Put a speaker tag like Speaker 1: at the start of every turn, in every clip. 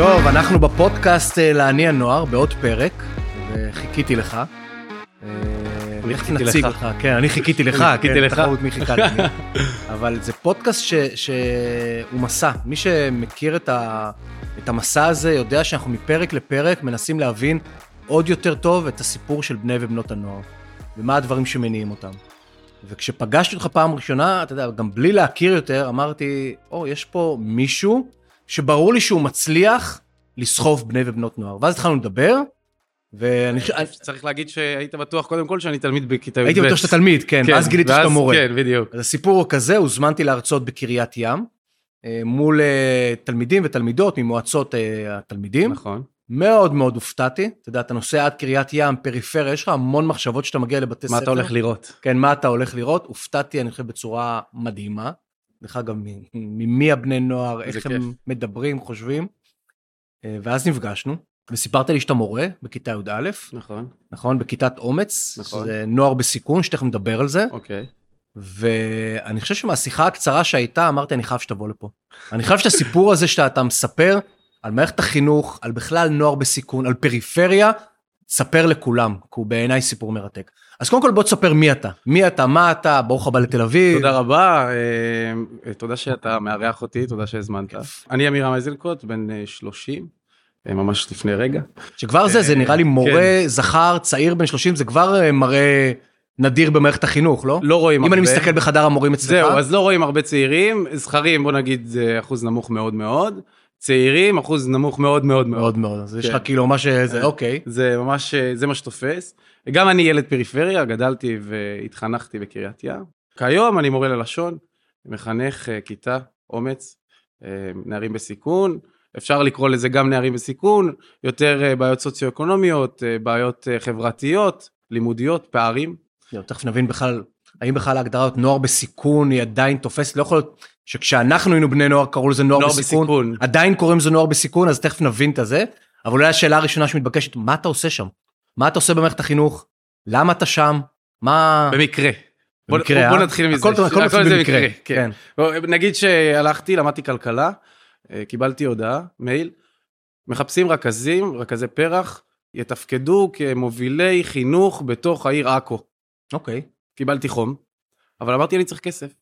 Speaker 1: טוב, אנחנו בפודקאסט אה, להניע נוער בעוד פרק, וחיכיתי לך. אה, איך נציג. אותך? כן, אני חיכיתי לך,
Speaker 2: חיכיתי
Speaker 1: כן,
Speaker 2: לך.
Speaker 1: תחרות מי חיכה למי. אבל זה פודקאסט שהוא מסע. מי שמכיר את המסע הזה יודע שאנחנו מפרק לפרק מנסים להבין עוד יותר טוב את הסיפור של בני ובנות הנוער, ומה הדברים שמניעים אותם. וכשפגשתי אותך פעם ראשונה, אתה יודע, גם בלי להכיר יותר, אמרתי, או, יש פה מישהו שברור לי שהוא מצליח לסחוב בני ובנות נוער. ואז התחלנו לדבר, ואני חושב...
Speaker 2: צריך להגיד שהיית בטוח קודם כל שאני תלמיד בכיתה י"ב.
Speaker 1: הייתי בטוח שאתה תלמיד, כן,
Speaker 2: כן,
Speaker 1: ואז גיליתי שאתה מורה.
Speaker 2: כן, בדיוק.
Speaker 1: אז הסיפור הוא כזה, הוזמנתי להרצות בקריית ים, אה, מול אה, תלמידים ותלמידות ממועצות אה, התלמידים.
Speaker 2: נכון.
Speaker 1: מאוד מאוד הופתעתי. אתה יודע, אתה נוסע עד קריית ים, פריפריה, יש לך המון מחשבות שאתה מגיע לבתי ספר.
Speaker 2: מה אתה הולך לראות?
Speaker 1: כן, מה אתה הולך לראות? הופתעתי, אני חושב, בצורה מדהימה. דרך אגב, ממי הבני נוער, איך
Speaker 2: כיף.
Speaker 1: הם מדברים, חושבים. אה, ואז נפגשנו, וסיפרת לי שאתה מורה בכיתה י"א,
Speaker 2: נכון,
Speaker 1: נכון? בכיתת אומץ,
Speaker 2: נכון.
Speaker 1: זה נוער בסיכון, שתכף נדבר על זה.
Speaker 2: אוקיי.
Speaker 1: ואני חושב שמהשיחה הקצרה שהייתה, אמרתי, אני חייב שתבוא לפה. אני חייב שהסיפור הזה שאתה אתה מספר על מערכת החינוך, על בכלל נוער בסיכון, על פריפריה, תספר לכולם, כי הוא בעיניי סיפור מרתק. אז קודם כל בוא תספר מי אתה. מי אתה, מה אתה, ברוך הבא לתל אביב.
Speaker 2: תודה רבה, אה, תודה שאתה מארח אותי, תודה שהזמנת. אני אמירם איזנקוט, בן אה, 30, אה, ממש לפני רגע.
Speaker 1: שכבר זה, זה נראה לי מורה זכר, צעיר בן 30, זה כבר אה, מראה נדיר במערכת החינוך, לא?
Speaker 2: לא רואים
Speaker 1: אם אני
Speaker 2: הרבה.
Speaker 1: מסתכל בחדר המורים אצלך.
Speaker 2: זהו, אז לא רואים הרבה צעירים, זכרים בוא נגיד זה אחוז נמוך מאוד מאוד, צעירים אחוז נמוך מאוד מאוד מאוד.
Speaker 1: מאוד מאוד, אז יש לך
Speaker 2: כן.
Speaker 1: כאילו מה שזה, אוקיי.
Speaker 2: זה ממש, אה, זה מה שתופס. גם אני ילד פריפריה, גדלתי והתחנכתי בקריית ים. כיום אני מורה ללשון, מחנך אה, כיתה, אומץ, אה, נערים בסיכון. אפשר לקרוא לזה גם נערים בסיכון, יותר אה, בעיות סוציו-אקונומיות, אה, בעיות אה, חברתיות, לימודיות, פערים.
Speaker 1: תכף נבין בכלל, האם בכלל ההגדרה הזאת נוער בסיכון היא עדיין תופסת, לא יכול להיות שכשאנחנו היינו בני נוער קראו לזה נוער,
Speaker 2: נוער
Speaker 1: בסיכון,
Speaker 2: בסיכון.
Speaker 1: עדיין קוראים לזה נוער בסיכון, אז תכף נבין את הזה, אבל אולי השאלה הראשונה שמתבקשת, מה אתה עושה שם? מה אתה עושה במערכת החינוך? למה אתה שם? מה...
Speaker 2: במקרה.
Speaker 1: במקרה,
Speaker 2: בוא, בוא
Speaker 1: אה?
Speaker 2: נתחיל מזה.
Speaker 1: הכל- הכל מתחיל
Speaker 2: זה
Speaker 1: במקרה,
Speaker 2: כן.
Speaker 1: כן.
Speaker 2: נגיד שהלכתי, למדתי כלכלה, אה, קיבלתי הודעה, מייל, מחפשים רכזים, רכזי פרח, יתפקדו כמובילי חינוך בתוך העיר עכו.
Speaker 1: אוקיי.
Speaker 2: קיבלתי חום, אבל אמרתי אני צריך כסף.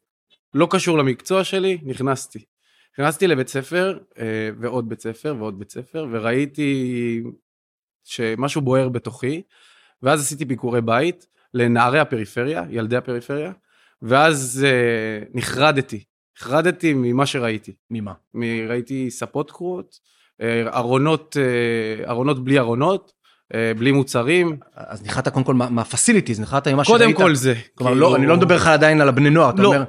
Speaker 2: לא קשור למקצוע שלי, נכנסתי. נכנסתי לבית ספר, אה, ועוד בית ספר, ועוד בית ספר, וראיתי שמשהו בוער בתוכי, ואז עשיתי ביקורי בית לנערי הפריפריה, ילדי הפריפריה, ואז אה, נחרדתי, נחרדתי ממה שראיתי.
Speaker 1: ממה?
Speaker 2: ראיתי ספות קרועות, אה, ארונות, ארונות בלי ארונות, בלי מוצרים.
Speaker 1: אז נחת קודם כל מה- מהפסיליטיז, נחת ממה
Speaker 2: קודם
Speaker 1: שראית.
Speaker 2: כל זה.
Speaker 1: כלומר,
Speaker 2: כאילו-
Speaker 1: לא, אני לא מדבר לך עדיין על הבני נוער, אתה
Speaker 2: לא.
Speaker 1: אומר,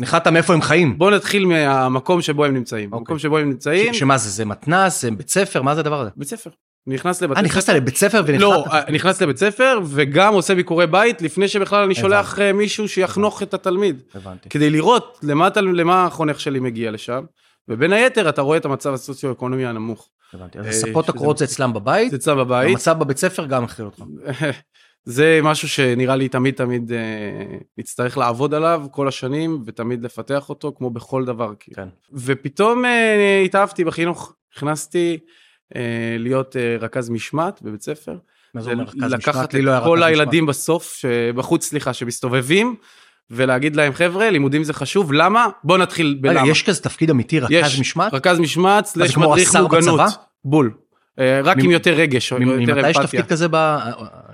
Speaker 1: נחת מאיפה הם חיים.
Speaker 2: בוא נתחיל מהמקום שבו הם נמצאים.
Speaker 1: אוקיי.
Speaker 2: המקום שבו הם נמצאים,
Speaker 1: שמה זה, זה מתנ"ס, זה בית ספר, מה זה הדבר הזה?
Speaker 2: בית ספר. נכנס לבית
Speaker 1: אה, נכנסת לבית ספר ונחת?
Speaker 2: לא, אה, נכנס לבית ספר וגם עושה ביקורי בית לפני שבכלל אני שולח אה, מישהו שיחנוך את התלמיד.
Speaker 1: הבנתי.
Speaker 2: כדי לראות למה החונך שלי מגיע לשם. ובין היתר אתה רואה את המצב הסוציו-אקונומי הנמוך.
Speaker 1: הבנתי. אז
Speaker 2: אה,
Speaker 1: הספות
Speaker 2: שזה-
Speaker 1: הקרועות זה אצלם בבית,
Speaker 2: זה אצלם בבית.
Speaker 1: המצב בבית ספר גם הכיל אותך.
Speaker 2: זה משהו שנראה לי תמיד תמיד אה, נצטרך לעבוד עליו כל השנים ותמיד לפתח אותו כמו בכל דבר. כאילו.
Speaker 1: כן.
Speaker 2: ופתאום אה, התאהבתי בחינוך, נכנסתי אה, להיות אה, רכז משמעת בבית ספר.
Speaker 1: מה זה אומר רכז משמעת?
Speaker 2: לקחת את כל הילדים בסוף, בחוץ סליחה, שמסתובבים, ולהגיד להם חבר'ה לימודים זה חשוב, למה? בוא נתחיל בלמה.
Speaker 1: יש כזה תפקיד אמיתי, רכז
Speaker 2: יש,
Speaker 1: משמעת?
Speaker 2: רכז משמעת, סלש מדריך מוגנות. בול. אה, רק עם יותר רגש, יותר
Speaker 1: ממתי יש
Speaker 2: אמפתיה.
Speaker 1: תפקיד כזה ב...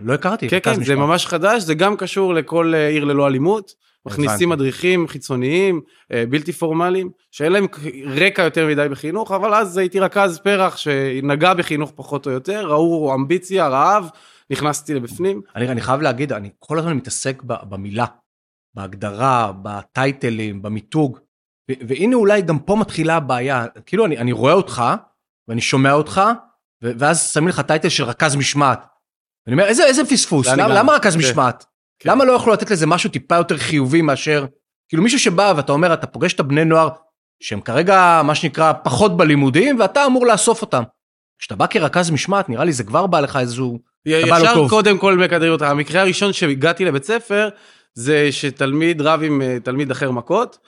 Speaker 1: לא הכרתי,
Speaker 2: כן, כן, זה. ממש חדש, זה גם קשור לכל אה, עיר ללא אלימות. מכניסים מדריכים חיצוניים, אה, בלתי פורמליים, שאין להם רקע יותר מדי בחינוך, אבל אז הייתי רכז פרח שנגע בחינוך פחות או יותר, ראו אמביציה, רעב, נכנסתי לבפנים.
Speaker 1: אני אני חייב להגיד, אני כל הזמן מתעסק ב- במילה, בהגדרה, בטייטלים, במיתוג, ו- והנה אולי גם פה מתחילה הבעיה. כאילו, אני אני רואה אותך, ואני שומע אותך, ו- ואז שמים לך טייטל של רכז משמעת. ואני אומר, איזה איזה פספוס, למה? למה רכז
Speaker 2: כן.
Speaker 1: משמעת?
Speaker 2: כן.
Speaker 1: למה לא יכלו לתת לזה משהו טיפה יותר חיובי מאשר, כאילו מישהו שבא ואתה אומר, אתה פוגש את הבני נוער, שהם כרגע, מה שנקרא, פחות בלימודים, ואתה אמור לאסוף אותם. כשאתה בא כרכז משמעת, נראה לי זה כבר בא לך איזשהו... אתה בא לו
Speaker 2: ישר. קודם כל מכדרר אותה. המקרה הראשון שהגעתי לבית ספר, זה שתלמיד רב עם אה, תלמיד אחר מכות.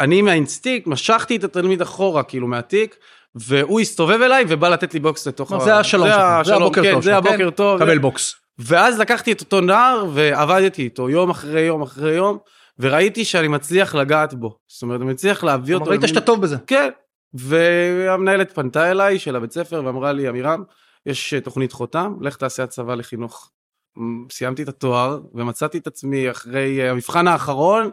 Speaker 2: אני מהאינסטינקט משכתי את התלמיד אחורה, כאילו מהתיק, והוא הסתובב אליי ובא לתת לי בוקס לתוך
Speaker 1: זה השלום שלך, זה הבוקר
Speaker 2: כן,
Speaker 1: טוב
Speaker 2: זה הבוקר
Speaker 1: כן?
Speaker 2: טוב.
Speaker 1: קבל בוקס.
Speaker 2: ואז לקחתי את אותו נער ועבדתי איתו יום אחרי יום אחרי יום, וראיתי שאני מצליח לגעת בו. זאת אומרת, אני מצליח להביא אותו.
Speaker 1: ראית שאתה טוב בזה.
Speaker 2: כן. והמנהלת פנתה אליי של הבית ספר ואמרה לי, עמירם, יש תוכנית חותם, לך תעשה הסבה לחינוך. סיימתי את התואר ומצאתי את עצמי אחרי המבחן האחרון,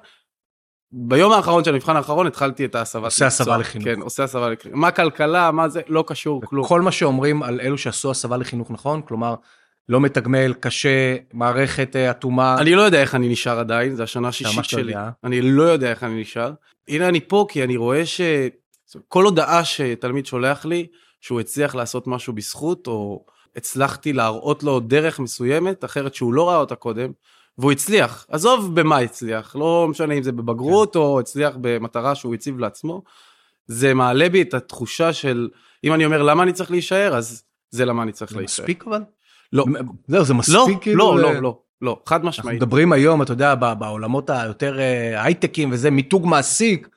Speaker 2: ביום האחרון של המבחן האחרון התחלתי את ההסבה.
Speaker 1: עושה הסבה לחינוך.
Speaker 2: כן, עושה הסבה לחינוך. מה כלכלה, מה זה, לא קשור, כלום.
Speaker 1: כל מה שאומרים על אלו שעשו הסבה לחינוך נכון, כלומר, לא מתגמל, קשה, מערכת אה, אטומה.
Speaker 2: אני לא יודע איך אני נשאר עדיין, זו השנה השישית
Speaker 1: לא
Speaker 2: שלי.
Speaker 1: יודע.
Speaker 2: אני לא יודע איך אני נשאר. הנה אני פה כי אני רואה שכל הודעה שתלמיד שולח לי, שהוא הצליח לעשות משהו בזכות, או הצלחתי להראות לו דרך מסוימת, אחרת שהוא לא ראה אותה קודם, והוא הצליח. עזוב במה הצליח, לא משנה אם זה בבגרות, או הצליח במטרה שהוא הציב לעצמו. זה מעלה בי את התחושה של, אם אני אומר למה אני צריך להישאר, אז זה למה אני צריך
Speaker 1: זה
Speaker 2: להישאר.
Speaker 1: מספיק אבל?
Speaker 2: לא.
Speaker 1: זהו, זה מספיק
Speaker 2: לא,
Speaker 1: כאילו?
Speaker 2: לא, לא, לא, לא, חד
Speaker 1: אנחנו
Speaker 2: משמעית.
Speaker 1: מדברים היום, אתה יודע, בעולמות היותר אה, הייטקים וזה, מיתוג מעסיק.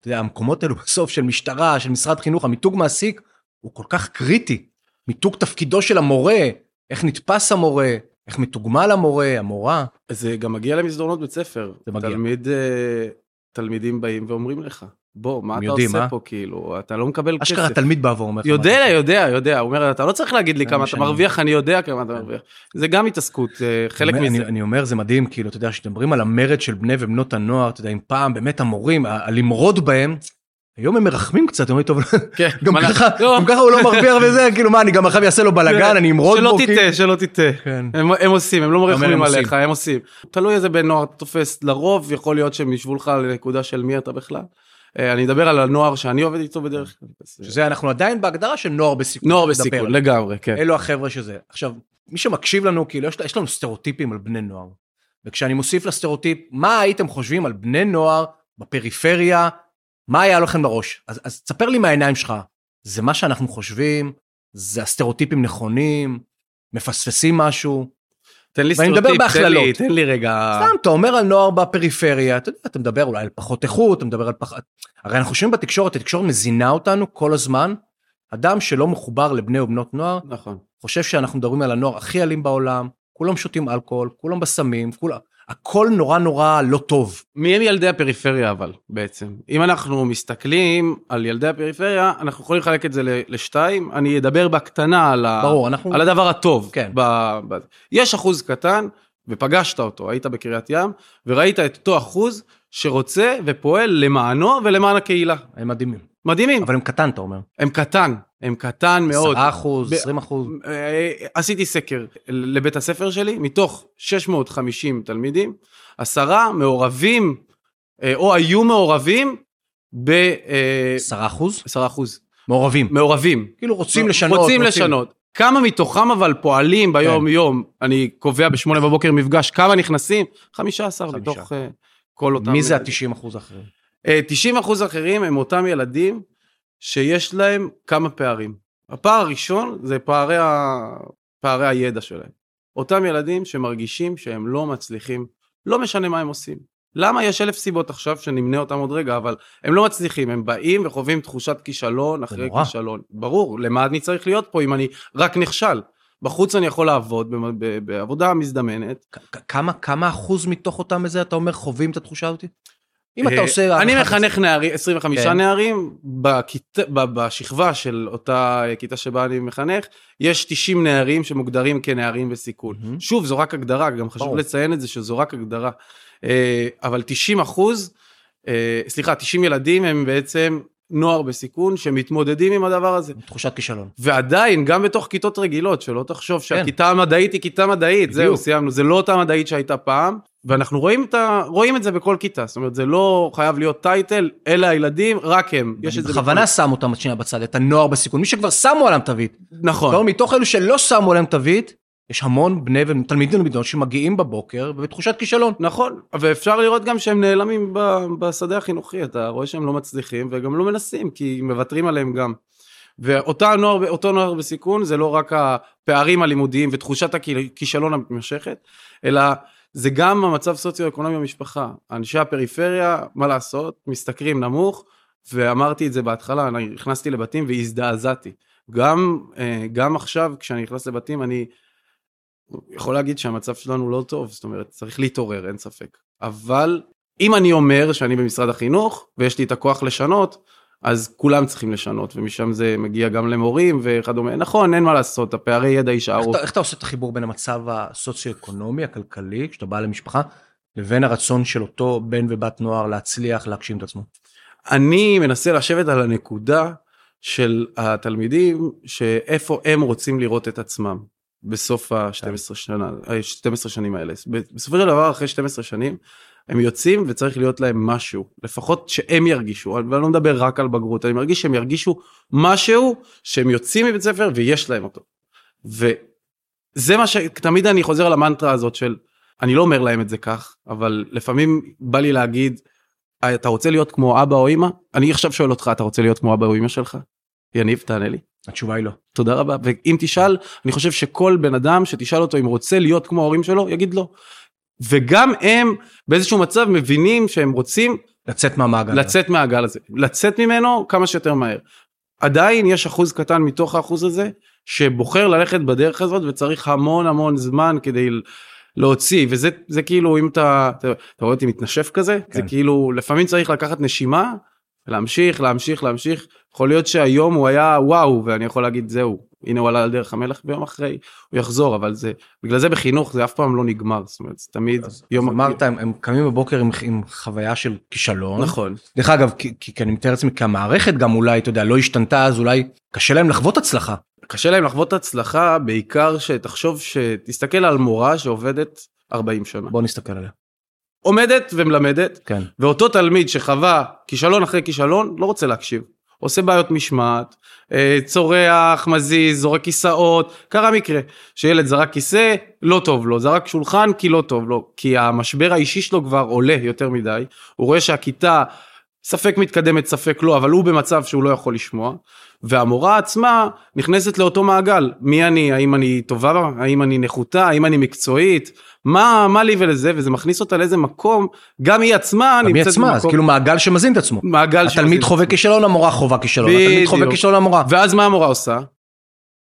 Speaker 1: אתה יודע, המקומות האלו בסוף של משטרה, של משרד חינוך, המיתוג מעסיק הוא כל כך קריטי. מיתוג תפקידו של המורה, איך נתפס המורה, איך מתוגמל המורה, המורה.
Speaker 2: זה גם מגיע למסדרונות בית ספר.
Speaker 1: זה מגיע.
Speaker 2: תלמיד, אה, תלמידים באים ואומרים לך, בוא, מה אתה
Speaker 1: יודעים,
Speaker 2: עושה
Speaker 1: אה?
Speaker 2: פה, כאילו, אתה לא מקבל כסף.
Speaker 1: אשכרה תלמיד בא ואומר לך.
Speaker 2: יודע, יודע, יודע, הוא אומר, אתה לא צריך להגיד לי כמה
Speaker 1: מה
Speaker 2: אתה מרוויח, אני יודע כמה אתה מרוויח. זה גם התעסקות, אה, חלק
Speaker 1: אני,
Speaker 2: מזה.
Speaker 1: אני אומר, זה מדהים, כאילו, אתה יודע, כשמדברים על המרד של בני ובנות הנוער, אתה יודע, אם פעם באמת המורים, הלמרוד בהם, היום הם מרחמים קצת, הם אומרים, טוב,
Speaker 2: כן,
Speaker 1: גם ככה,
Speaker 2: לא,
Speaker 1: גם ככה הוא לא מרוויח וזה, כאילו, מה, אני גם עכשיו אעשה לו בלאגן, אני אמרוד
Speaker 2: שלא
Speaker 1: בו, כאילו.
Speaker 2: תטעה, שלא תטעה.
Speaker 1: כן.
Speaker 2: הם, עושים, הם לא מרחמים. עליך, הם עושים. תלוי איזה בן נוער אתה תופס, לרוב יכול להיות שהם ישבו לך לנקודה של מי אתה בכלל. אה, אני אדבר על הנוער שאני עובד איתו בדרך כלל. אז,
Speaker 1: שזה אנחנו עדיין בהגדרה של נוער בסיכון.
Speaker 2: נוער בסיכון. לגמרי, כן.
Speaker 1: אלו החבר'ה שזה. עכשיו, מי שמקשיב לנו, כאילו, יש, יש לנו סטריאוטיפים על בני נוער. וכשאני מוסיף לסטריאוטיפ, מה הייתם חושבים על בני נוער בפריפריה, מה היה לכם בראש? אז, אז תספר לי מהעיניים שלך, זה מה שאנחנו חושבים, זה הסטריאוטיפים נכונים, מפספסים משהו.
Speaker 2: תן לי
Speaker 1: ואני מדבר
Speaker 2: סטריאוטיפ, תן לי. תן לי רגע.
Speaker 1: סתם, אתה אומר על נוער בפריפריה, אתה יודע, אתה מדבר אולי על פחות איכות, אתה מדבר על פחות... הרי אנחנו חושבים בתקשורת, התקשורת מזינה אותנו כל הזמן. אדם שלא מחובר לבני ובנות נוער,
Speaker 2: נכון.
Speaker 1: חושב שאנחנו מדברים על הנוער הכי אלים בעולם, כולם שותים אלכוהול, כולם בסמים, כולם... הכל נורא נורא לא טוב.
Speaker 2: מי הם ילדי הפריפריה אבל בעצם? אם אנחנו מסתכלים על ילדי הפריפריה, אנחנו יכולים לחלק את זה לשתיים. אני אדבר בקטנה על, ה...
Speaker 1: ברור, אנחנו...
Speaker 2: על הדבר הטוב.
Speaker 1: כן.
Speaker 2: ב... ב... יש אחוז קטן, ופגשת אותו, היית בקריית ים, וראית את אותו אחוז שרוצה ופועל למענו ולמען הקהילה.
Speaker 1: הם מדהימים.
Speaker 2: מדהימים.
Speaker 1: אבל הם קטן, אתה אומר.
Speaker 2: הם קטן, הם קטן מאוד.
Speaker 1: 10 אחוז,
Speaker 2: ב-
Speaker 1: 20 אחוז.
Speaker 2: אה, עשיתי סקר לבית הספר שלי, מתוך 650 תלמידים, עשרה מעורבים, אה, או היו מעורבים ב-10
Speaker 1: 10 אחוז?
Speaker 2: אחוז.
Speaker 1: מעורבים.
Speaker 2: מעורבים.
Speaker 1: כאילו רוצים לשנות.
Speaker 2: רוצים לשנות. כמה מתוכם אבל פועלים ביום יום, אני קובע בשמונה בבוקר מפגש, כמה נכנסים? 15
Speaker 1: חמישה.
Speaker 2: מתוך אה, כל אותם...
Speaker 1: מי זה
Speaker 2: ילדים.
Speaker 1: ה-90 אחוז האחרים?
Speaker 2: אה, 90 אחוז אחרים הם אותם ילדים שיש להם כמה פערים. הפער הראשון זה פערי, ה... פערי הידע שלהם. אותם ילדים שמרגישים שהם לא מצליחים, לא משנה מה הם עושים. למה? יש אלף סיבות עכשיו שנמנה אותם עוד רגע, אבל הם לא מצליחים, הם באים וחווים תחושת כישלון אחרי
Speaker 1: נורא.
Speaker 2: כישלון. ברור, למה אני צריך להיות פה אם אני רק נכשל? בחוץ אני יכול לעבוד בעבודה מזדמנת.
Speaker 1: כמה כמה אחוז מתוך אותם איזה אתה אומר חווים את התחושה הזאת? אם אתה
Speaker 2: אה,
Speaker 1: עושה...
Speaker 2: אני מחנך נערים, 25
Speaker 1: כן.
Speaker 2: נערים, בשכבה של אותה כיתה שבה אני מחנך, יש 90 נערים שמוגדרים כנערים בסיכון. שוב, זו רק הגדרה, גם חשוב. לציין את זה שזו רק הגדרה. אה, אבל 90 אחוז, אה, סליחה, 90 ילדים הם בעצם נוער בסיכון שמתמודדים עם הדבר הזה.
Speaker 1: תחושת כישלון.
Speaker 2: ועדיין, גם בתוך כיתות רגילות, שלא תחשוב
Speaker 1: כן.
Speaker 2: שהכיתה המדעית היא כיתה מדעית. זהו, סיימנו, זה לא אותה מדעית שהייתה פעם, ואנחנו רואים את, ה... רואים את זה בכל כיתה, זאת אומרת, זה לא חייב להיות טייטל, אלה הילדים, רק הם. יש את זה
Speaker 1: בכוונה שם אותם שנייה בצד, את הנוער בסיכון, מי שכבר שמו עליהם תווית.
Speaker 2: נכון,
Speaker 1: לא, מתוך אלו שלא שמו עליהם תווית, יש המון בני ותלמידים ובנות שמגיעים בבוקר ובתחושת כישלון.
Speaker 2: נכון, ואפשר לראות גם שהם נעלמים ב... בשדה החינוכי, אתה רואה שהם לא מצליחים וגם לא מנסים, כי מוותרים עליהם גם. ואותו נוער, נוער בסיכון זה לא רק הפערים הלימודיים ותחושת הכישלון המתמשכת, אלא זה גם המצב סוציו-אקונומי במשפחה. אנשי הפריפריה, מה לעשות, משתכרים נמוך, ואמרתי את זה בהתחלה, אני נכנסתי לבתים והזדעזעתי. גם, אה, גם עכשיו, כשאני נכנס לבתים, אני יכול להגיד שהמצב שלנו לא טוב, זאת אומרת, צריך להתעורר, אין ספק. אבל אם אני אומר שאני במשרד החינוך, ויש לי את הכוח לשנות, אז כולם צריכים לשנות, ומשם זה מגיע גם למורים וכדומה. נכון, אין מה לעשות, הפערי ידע יישארו.
Speaker 1: איך, איך אתה עושה את החיבור בין המצב הסוציו-אקונומי, הכלכלי, כשאתה בא למשפחה, לבין הרצון של אותו בן ובת נוער להצליח להגשים את עצמו?
Speaker 2: אני מנסה לשבת על הנקודה של התלמידים, שאיפה הם רוצים לראות את עצמם בסוף ה-12 שנה, 12 שנים האלה. בסופו של דבר, אחרי 12 שנים, הם יוצאים וצריך להיות להם משהו, לפחות שהם ירגישו, ואני לא מדבר רק על בגרות, אני מרגיש שהם ירגישו משהו שהם יוצאים מבית ספר ויש להם אותו. וזה מה שתמיד אני חוזר על המנטרה הזאת של, אני לא אומר להם את זה כך, אבל לפעמים בא לי להגיד, אתה רוצה להיות כמו אבא או אמא? אני עכשיו שואל אותך, אתה רוצה להיות כמו אבא או אמא שלך? יניב, תענה לי.
Speaker 1: התשובה היא לא.
Speaker 2: תודה רבה, ואם תשאל, אני חושב שכל בן אדם שתשאל אותו אם רוצה להיות כמו ההורים שלו, יגיד לא. וגם הם באיזשהו מצב מבינים שהם רוצים
Speaker 1: לצאת מהמעגל
Speaker 2: לצאת הזה. מהגל הזה לצאת ממנו כמה שיותר מהר. עדיין יש אחוז קטן מתוך האחוז הזה שבוחר ללכת בדרך הזאת וצריך המון המון זמן כדי להוציא וזה זה כאילו אם אתה אתה, אתה רואה אותי מתנשף כזה כן. זה כאילו לפעמים צריך לקחת נשימה להמשיך להמשיך להמשיך יכול להיות שהיום הוא היה וואו ואני יכול להגיד זהו הנה הוא עלה על דרך המלך ויום אחרי הוא יחזור אבל זה בגלל זה בחינוך זה אף פעם לא נגמר זאת אומרת תמיד
Speaker 1: אז, יום אז אמרת הם, הם קמים בבוקר עם, עם חוויה של כישלון
Speaker 2: נכון
Speaker 1: דרך אגב כי, כי, כי אני מתאר לעצמי כי המערכת גם אולי אתה יודע לא השתנתה אז אולי קשה להם לחוות הצלחה.
Speaker 2: קשה להם לחוות הצלחה בעיקר שתחשוב שתסתכל על מורה שעובדת 40 שנה.
Speaker 1: בוא נסתכל עליה.
Speaker 2: עומדת ומלמדת
Speaker 1: כן.
Speaker 2: ואותו תלמיד שחווה כישלון אחרי כישלון לא רוצה להקשיב. עושה בעיות משמעת, אה, צורח, מזיז, זורק כיסאות, קרה מקרה שילד זרק כיסא, לא טוב לו, זרק שולחן כי לא טוב לו, כי המשבר האישי שלו כבר עולה יותר מדי, הוא רואה שהכיתה ספק מתקדמת, ספק לא, אבל הוא במצב שהוא לא יכול לשמוע, והמורה עצמה נכנסת לאותו מעגל, מי אני, האם אני טובה, האם אני נחותה, האם אני מקצועית, מה, מה לי ולזה, וזה מכניס אותה לאיזה מקום, גם היא עצמה
Speaker 1: נמצאת במקום. גם היא עצמה, אז כאילו מעגל שמזין את עצמו.
Speaker 2: מעגל
Speaker 1: שמזין. התלמיד חווה כישלון, המורה חווה כישלון, התלמיד חווה כישלון, המורה.
Speaker 2: ואז מה המורה עושה?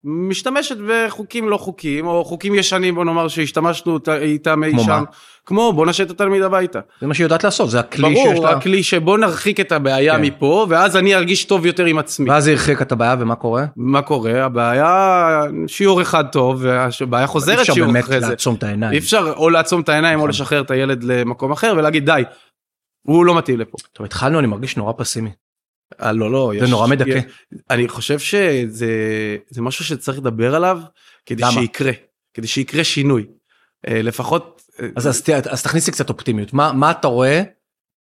Speaker 2: משתמשת בחוקים לא חוקיים, או חוקים ישנים, בוא נאמר שהשתמשנו איתם אי שם. כמו בוא נשאיר את התלמיד הביתה.
Speaker 1: זה מה שהיא יודעת לעשות, זה הכלי
Speaker 2: ברור, שיש לה. ברור, הכלי שבוא נרחיק את הבעיה כן. מפה, ואז אני ארגיש טוב יותר עם עצמי.
Speaker 1: ואז היא הרחיקה את הבעיה, ומה קורה?
Speaker 2: מה קורה? הבעיה, שיעור אחד טוב, והבעיה חוזרת שיעור אחרי זה. אי אפשר
Speaker 1: באמת לעצום את העיניים.
Speaker 2: אי אפשר או לעצום את העיניים, או נכון. לשחרר את הילד למקום אחר, ולהגיד די, הוא לא מתאים לפה.
Speaker 1: טוב, התחלנו, אני מרגיש נורא פסימי.
Speaker 2: אה, לא, לא.
Speaker 1: זה יש, נורא מדכא.
Speaker 2: אני חושב שזה משהו שצריך לדבר עליו, כדי למה? שיקרה, כדי שיקרה שינוי. אה, לפחות
Speaker 1: אז, אז, אז תכניס לי קצת אופטימיות מה מה אתה רואה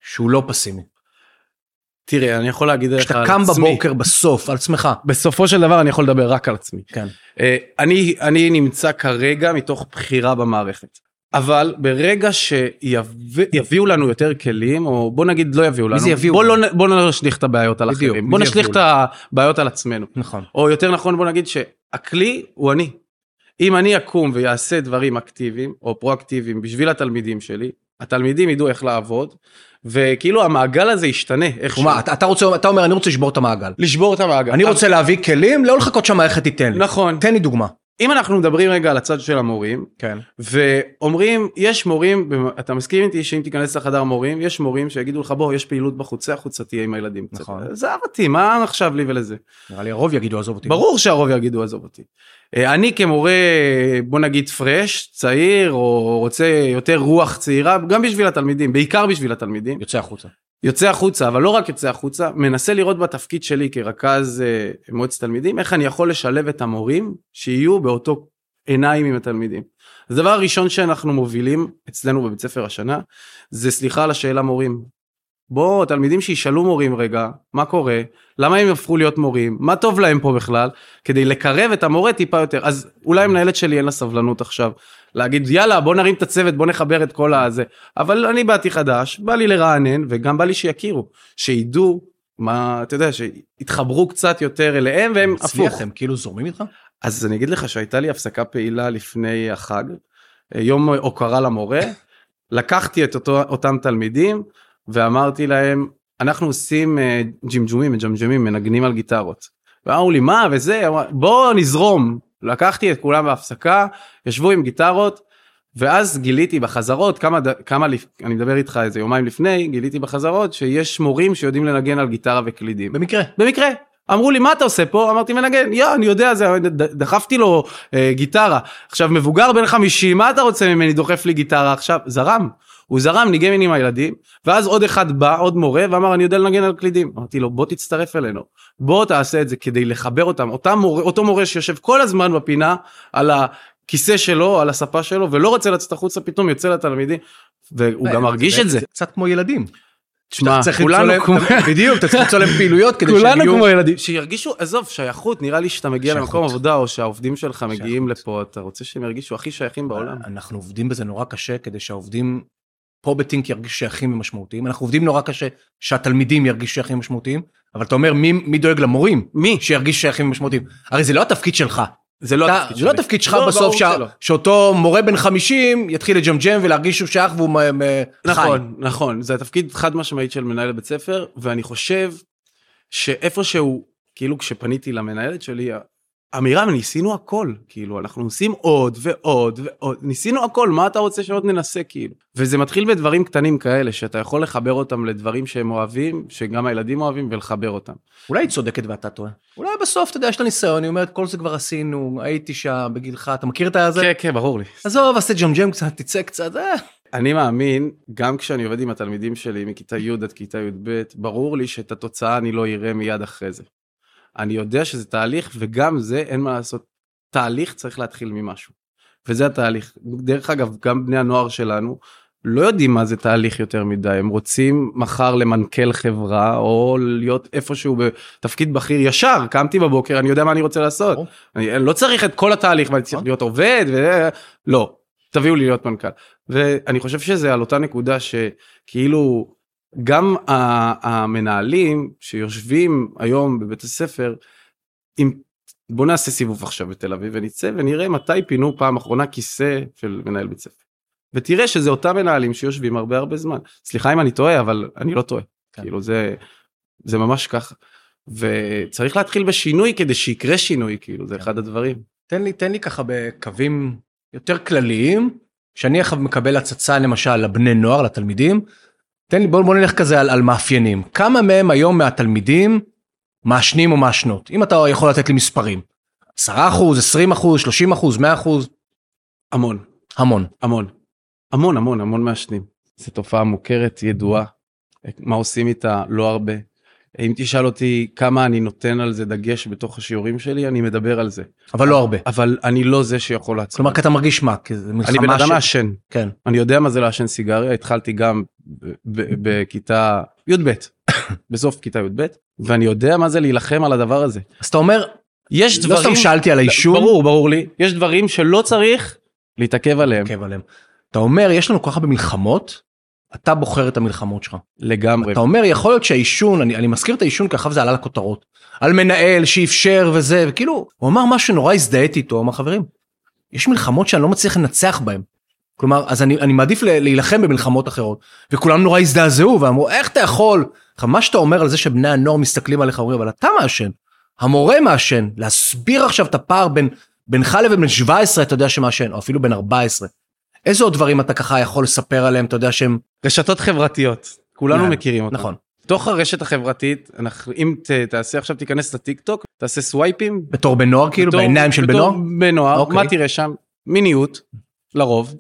Speaker 1: שהוא לא פסימי.
Speaker 2: תראה אני יכול להגיד לך
Speaker 1: על עצמי. כשאתה קם בבוקר בסוף על עצמך.
Speaker 2: בסופו של דבר אני יכול לדבר רק על עצמי.
Speaker 1: כן.
Speaker 2: אה, אני אני נמצא כרגע מתוך בחירה במערכת. אבל ברגע שיביאו לנו יותר כלים או בוא נגיד לא יביאו לנו
Speaker 1: יביאו
Speaker 2: בוא לא בוא לא נשליך את הבעיות על אחרים בוא נשליך את הבעיות על עצמנו
Speaker 1: נכון
Speaker 2: או יותר נכון בוא נגיד שהכלי הוא אני אם אני אקום ויעשה דברים אקטיביים או פרואקטיביים בשביל התלמידים שלי, התלמידים ידעו איך לעבוד, וכאילו המעגל הזה ישתנה איכשהו.
Speaker 1: מה, אתה, אתה, רוצה, אתה אומר אני רוצה לשבור את המעגל.
Speaker 2: לשבור את המעגל.
Speaker 1: אני רוצה להביא כלים, לא לחכות שהמערכת תיתן לי.
Speaker 2: נכון.
Speaker 1: תן לי דוגמה.
Speaker 2: אם אנחנו מדברים רגע על הצד של המורים,
Speaker 1: כן.
Speaker 2: ואומרים, יש מורים, אתה מסכים איתי שאם תיכנס לחדר מורים, יש מורים שיגידו לך בוא, יש פעילות בחוץ, החוצה תהיה עם הילדים.
Speaker 1: נכון.
Speaker 2: עזוב אותי, מה עכשיו לי ולזה?
Speaker 1: נראה לי הרוב יגידו עזוב אותי.
Speaker 2: ברור שהרוב יגידו עזוב אותי. אה, אני כמורה, בוא נגיד פרש, צעיר, או רוצה יותר רוח צעירה, גם בשביל התלמידים, בעיקר בשביל התלמידים.
Speaker 1: יוצא החוצה.
Speaker 2: יוצא החוצה, אבל לא רק יוצא החוצה, מנסה לראות בתפקיד שלי כרכז אה, מועצת תלמידים, איך אני יכול לשלב את המורים שיהיו באותו עיניים עם התלמידים. אז הדבר הראשון שאנחנו מובילים אצלנו בבית ספר השנה, זה סליחה על השאלה מורים. בוא, תלמידים שישאלו מורים רגע, מה קורה, למה הם הפכו להיות מורים, מה טוב להם פה בכלל, כדי לקרב את המורה טיפה יותר. אז אולי המנהלת שלי אין לה סבלנות עכשיו להגיד יאללה בוא נרים את הצוות בוא נחבר את כל הזה אבל אני באתי חדש בא לי לרענן וגם בא לי שיכירו שידעו מה אתה יודע שיתחברו קצת יותר אליהם והם הפוך.
Speaker 1: הם כאילו זורמים איתך?
Speaker 2: אז אני אגיד לך שהייתה לי הפסקה פעילה לפני החג יום הוקרה למורה לקחתי את אותו, אותם תלמידים ואמרתי להם אנחנו עושים אה, ג'ימג'ומים, מג'מג'מים, מנגנים על גיטרות. ואמרו לי, מה וזה, בוא נזרום. לקחתי את כולם בהפסקה, ישבו עם גיטרות, ואז גיליתי בחזרות, כמה, כמה, אני מדבר איתך איזה יומיים לפני, גיליתי בחזרות שיש מורים שיודעים לנגן על גיטרה וקלידים.
Speaker 1: במקרה.
Speaker 2: במקרה. אמרו לי מה אתה עושה פה אמרתי מנגן יא אני יודע זה דחפתי לו אה, גיטרה עכשיו מבוגר בן 50 מה אתה רוצה ממני דוחף לי גיטרה עכשיו זרם הוא זרם ניגן עם הילדים ואז עוד אחד בא עוד מורה ואמר אני יודע לנגן על קלידים אמרתי לו בוא תצטרף אלינו בוא תעשה את זה כדי לחבר אותם אותם מורה, אותו מורה שיושב כל הזמן בפינה על הכיסא שלו על הספה שלו ולא רוצה לצאת החוצה פתאום יוצא לתלמידים והוא גם מרגיש את זה.
Speaker 1: זה קצת כמו ילדים.
Speaker 2: תשמע כולנו כמו-
Speaker 1: בדיוק, אתה צריך למצוא להם פעילויות כדי
Speaker 2: כולנו
Speaker 1: שהם יהיו...
Speaker 2: כמו ילדים שירגישו עזוב שייכות נראה לי שאתה מגיע. למקום עבודה או שהעובדים שלך מגיעים. לפה אתה רוצה שהם ירגישו הכי שייכים בעולם.
Speaker 1: אנחנו עובדים בזה נורא קשה כדי שהעובדים פה בטינק ירגישו שייכים ומשמעותיים. אנחנו עובדים נורא קשה שהתלמידים ירגישו שייכים ומשמעותיים, אבל אתה אומר מי, מי דואג למורים?
Speaker 2: מי?
Speaker 1: שירגישו שייכים ומשמעותיים. הרי זה לא התפקיד שלך.
Speaker 2: זה לא
Speaker 1: אתה-
Speaker 2: התפקיד
Speaker 1: זה לא
Speaker 2: שלי.
Speaker 1: התפקיד שלך
Speaker 2: לא,
Speaker 1: בסוף שה-
Speaker 2: שלא.
Speaker 1: שאותו מורה בן 50 יתחיל לג'מג'ם ולהרגיש שהוא שייך והוא מ- מ- חי.
Speaker 2: נכון נכון זה התפקיד חד משמעית של מנהל בית ספר ואני חושב שאיפשהו כאילו כשפניתי למנהלת שלי אמירם ניסינו הכל כאילו אנחנו עושים עוד ועוד ועוד ניסינו הכל מה אתה רוצה שעוד ננסה כאילו וזה מתחיל בדברים קטנים כאלה שאתה יכול לחבר אותם לדברים שהם אוהבים שגם הילדים אוהבים ולחבר אותם.
Speaker 1: אולי היא צודקת ואתה טועה. אולי בסוף אתה יודע יש לה ניסיון, היא אומרת כל זה כבר עשינו, הייתי שם בגילך, אתה מכיר את הזה?
Speaker 2: כן כן ברור לי.
Speaker 1: עזוב, עשה ג'מג'ם קצת, תצא קצת, אה.
Speaker 2: אני מאמין, גם כשאני עובד עם התלמידים שלי מכיתה י' עד כיתה י"ב, ברור לי שאת התוצאה אני לא אראה מיד אחרי זה. אני יודע שזה תהליך, וגם זה, אין מה לעשות. תהליך צריך להתחיל ממשהו. וזה התהליך. דרך אגב, גם בני הנוער שלנו לא יודעים מה זה תהליך יותר מדי, הם רוצים מחר למנכ"ל חברה, או להיות איפשהו בתפקיד בכיר ישר, קמתי בבוקר, אני יודע מה אני רוצה לעשות. אני אני לא צריך את כל התהליך, ואני צריך
Speaker 1: נכון.
Speaker 2: להיות עובד, ו... לא. תביאו לי להיות מנכ"ל. ואני חושב שזה על אותה נקודה שכאילו גם המנהלים שיושבים היום בבית הספר, אם בוא נעשה סיבוב עכשיו בתל אביב ונצא ונראה מתי פינו פעם אחרונה כיסא של מנהל בית ספר. ותראה שזה אותם מנהלים שיושבים הרבה הרבה זמן. סליחה אם אני טועה אבל אני לא טועה.
Speaker 1: כן.
Speaker 2: כאילו זה זה ממש ככה. וצריך להתחיל בשינוי כדי שיקרה שינוי כאילו זה
Speaker 1: כן.
Speaker 2: אחד הדברים.
Speaker 1: תן לי, תן לי ככה בקווים יותר כלליים, שאני עכשיו מקבל הצצה למשל לבני נוער, לתלמידים, תן לי, בוא, בוא נלך כזה על, על מאפיינים. כמה מהם היום מהתלמידים מעשנים או מעשנות? אם אתה יכול לתת לי מספרים. 10 אחוז, 20 אחוז, 30 אחוז, 100 אחוז,
Speaker 2: המון.
Speaker 1: המון.
Speaker 2: המון. המון המון המון מעשנים. זו תופעה מוכרת, ידועה. מה עושים איתה? לא הרבה. אם תשאל אותי כמה אני נותן על זה דגש בתוך השיעורים שלי, אני מדבר על זה.
Speaker 1: אבל לא הרבה.
Speaker 2: אבל אני לא זה שיכול לעצור.
Speaker 1: כלומר, כי אתה מרגיש מה? כי זה מלחמה
Speaker 2: אני בן אדם מעשן.
Speaker 1: כן.
Speaker 2: אני יודע מה זה לעשן סיגריה, התחלתי גם בכיתה י"ב, בסוף כיתה י"ב, ואני יודע מה זה להילחם על הדבר הזה.
Speaker 1: אז אתה אומר,
Speaker 2: יש
Speaker 1: לא
Speaker 2: דברים...
Speaker 1: סתם שאלתי על העישון.
Speaker 2: ברור, ברור לי. יש דברים שלא צריך להתעכב עליהם.
Speaker 1: עוקב עליהם. אתה אומר, יש לנו כל כך הרבה מלחמות, אתה בוחר את המלחמות שלך.
Speaker 2: לגמרי.
Speaker 1: אתה אומר, יכול להיות שהעישון, אני, אני מזכיר את העישון כי אחר זה עלה לכותרות. על מנהל שאפשר וזה, וכאילו, הוא אמר משהו נורא הזדהיתי איתו, אמר, חברים, יש מלחמות שאני לא מצליח לנצח בהן. כלומר, אז אני, אני מעדיף להילחם במלחמות אחרות. וכולם נורא הזדעזעו ואמרו, איך אתה יכול? מה שאתה אומר על זה שבני הנוער מסתכלים עליך, אומרים, אבל אתה מעשן, המורה מעשן, להסביר עכשיו את הפער בין בינך לבין בן 17, אתה יודע שמעשן, או אפילו בן 14. איזה עוד דברים אתה ככה יכול לספר עליהם, אתה יודע שהם...
Speaker 2: רשתות חברתיות. כולנו
Speaker 1: יאללה,
Speaker 2: מכירים אותן.
Speaker 1: נכון.
Speaker 2: תוך הרשת החברתית, אנחנו, אם ת, תעשה עכשיו, תיכנס לטיק טוק, תעשה סווייפים.
Speaker 1: בתור בן נוער כאילו,
Speaker 2: בתור-
Speaker 1: בעיניים של בן
Speaker 2: בתור
Speaker 1: נוער?
Speaker 2: בן נוער,
Speaker 1: אוקיי.
Speaker 2: מה תראה שם? מיניות, לרוב.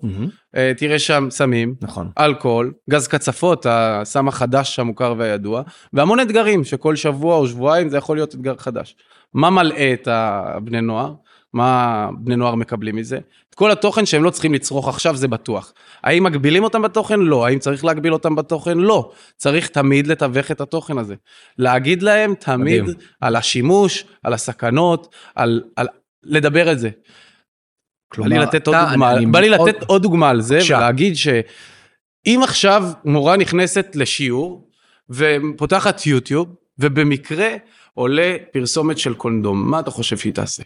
Speaker 2: אה, תראה שם סמים,
Speaker 1: נכון.
Speaker 2: אלכוהול, גז קצפות, הסם החדש המוכר והידוע, והמון אתגרים שכל שבוע או שבועיים זה יכול להיות אתגר חדש. מה מלאה את הבני נוער? מה בני נוער מקבלים מזה? את כל התוכן שהם לא צריכים לצרוך עכשיו זה בטוח. האם מגבילים אותם בתוכן? לא. האם צריך להגביל אותם בתוכן? לא. צריך תמיד לתווך את התוכן הזה. להגיד להם תמיד
Speaker 1: מדהים.
Speaker 2: על השימוש, על הסכנות, על, על לדבר את זה.
Speaker 1: אני
Speaker 2: בא לי לתת עוד דוגמה על זה. ולהגיד שאם עכשיו מורה נכנסת לשיעור ופותחת יוטיוב ובמקרה עולה פרסומת של קונדום, מה אתה חושב שהיא תעשה?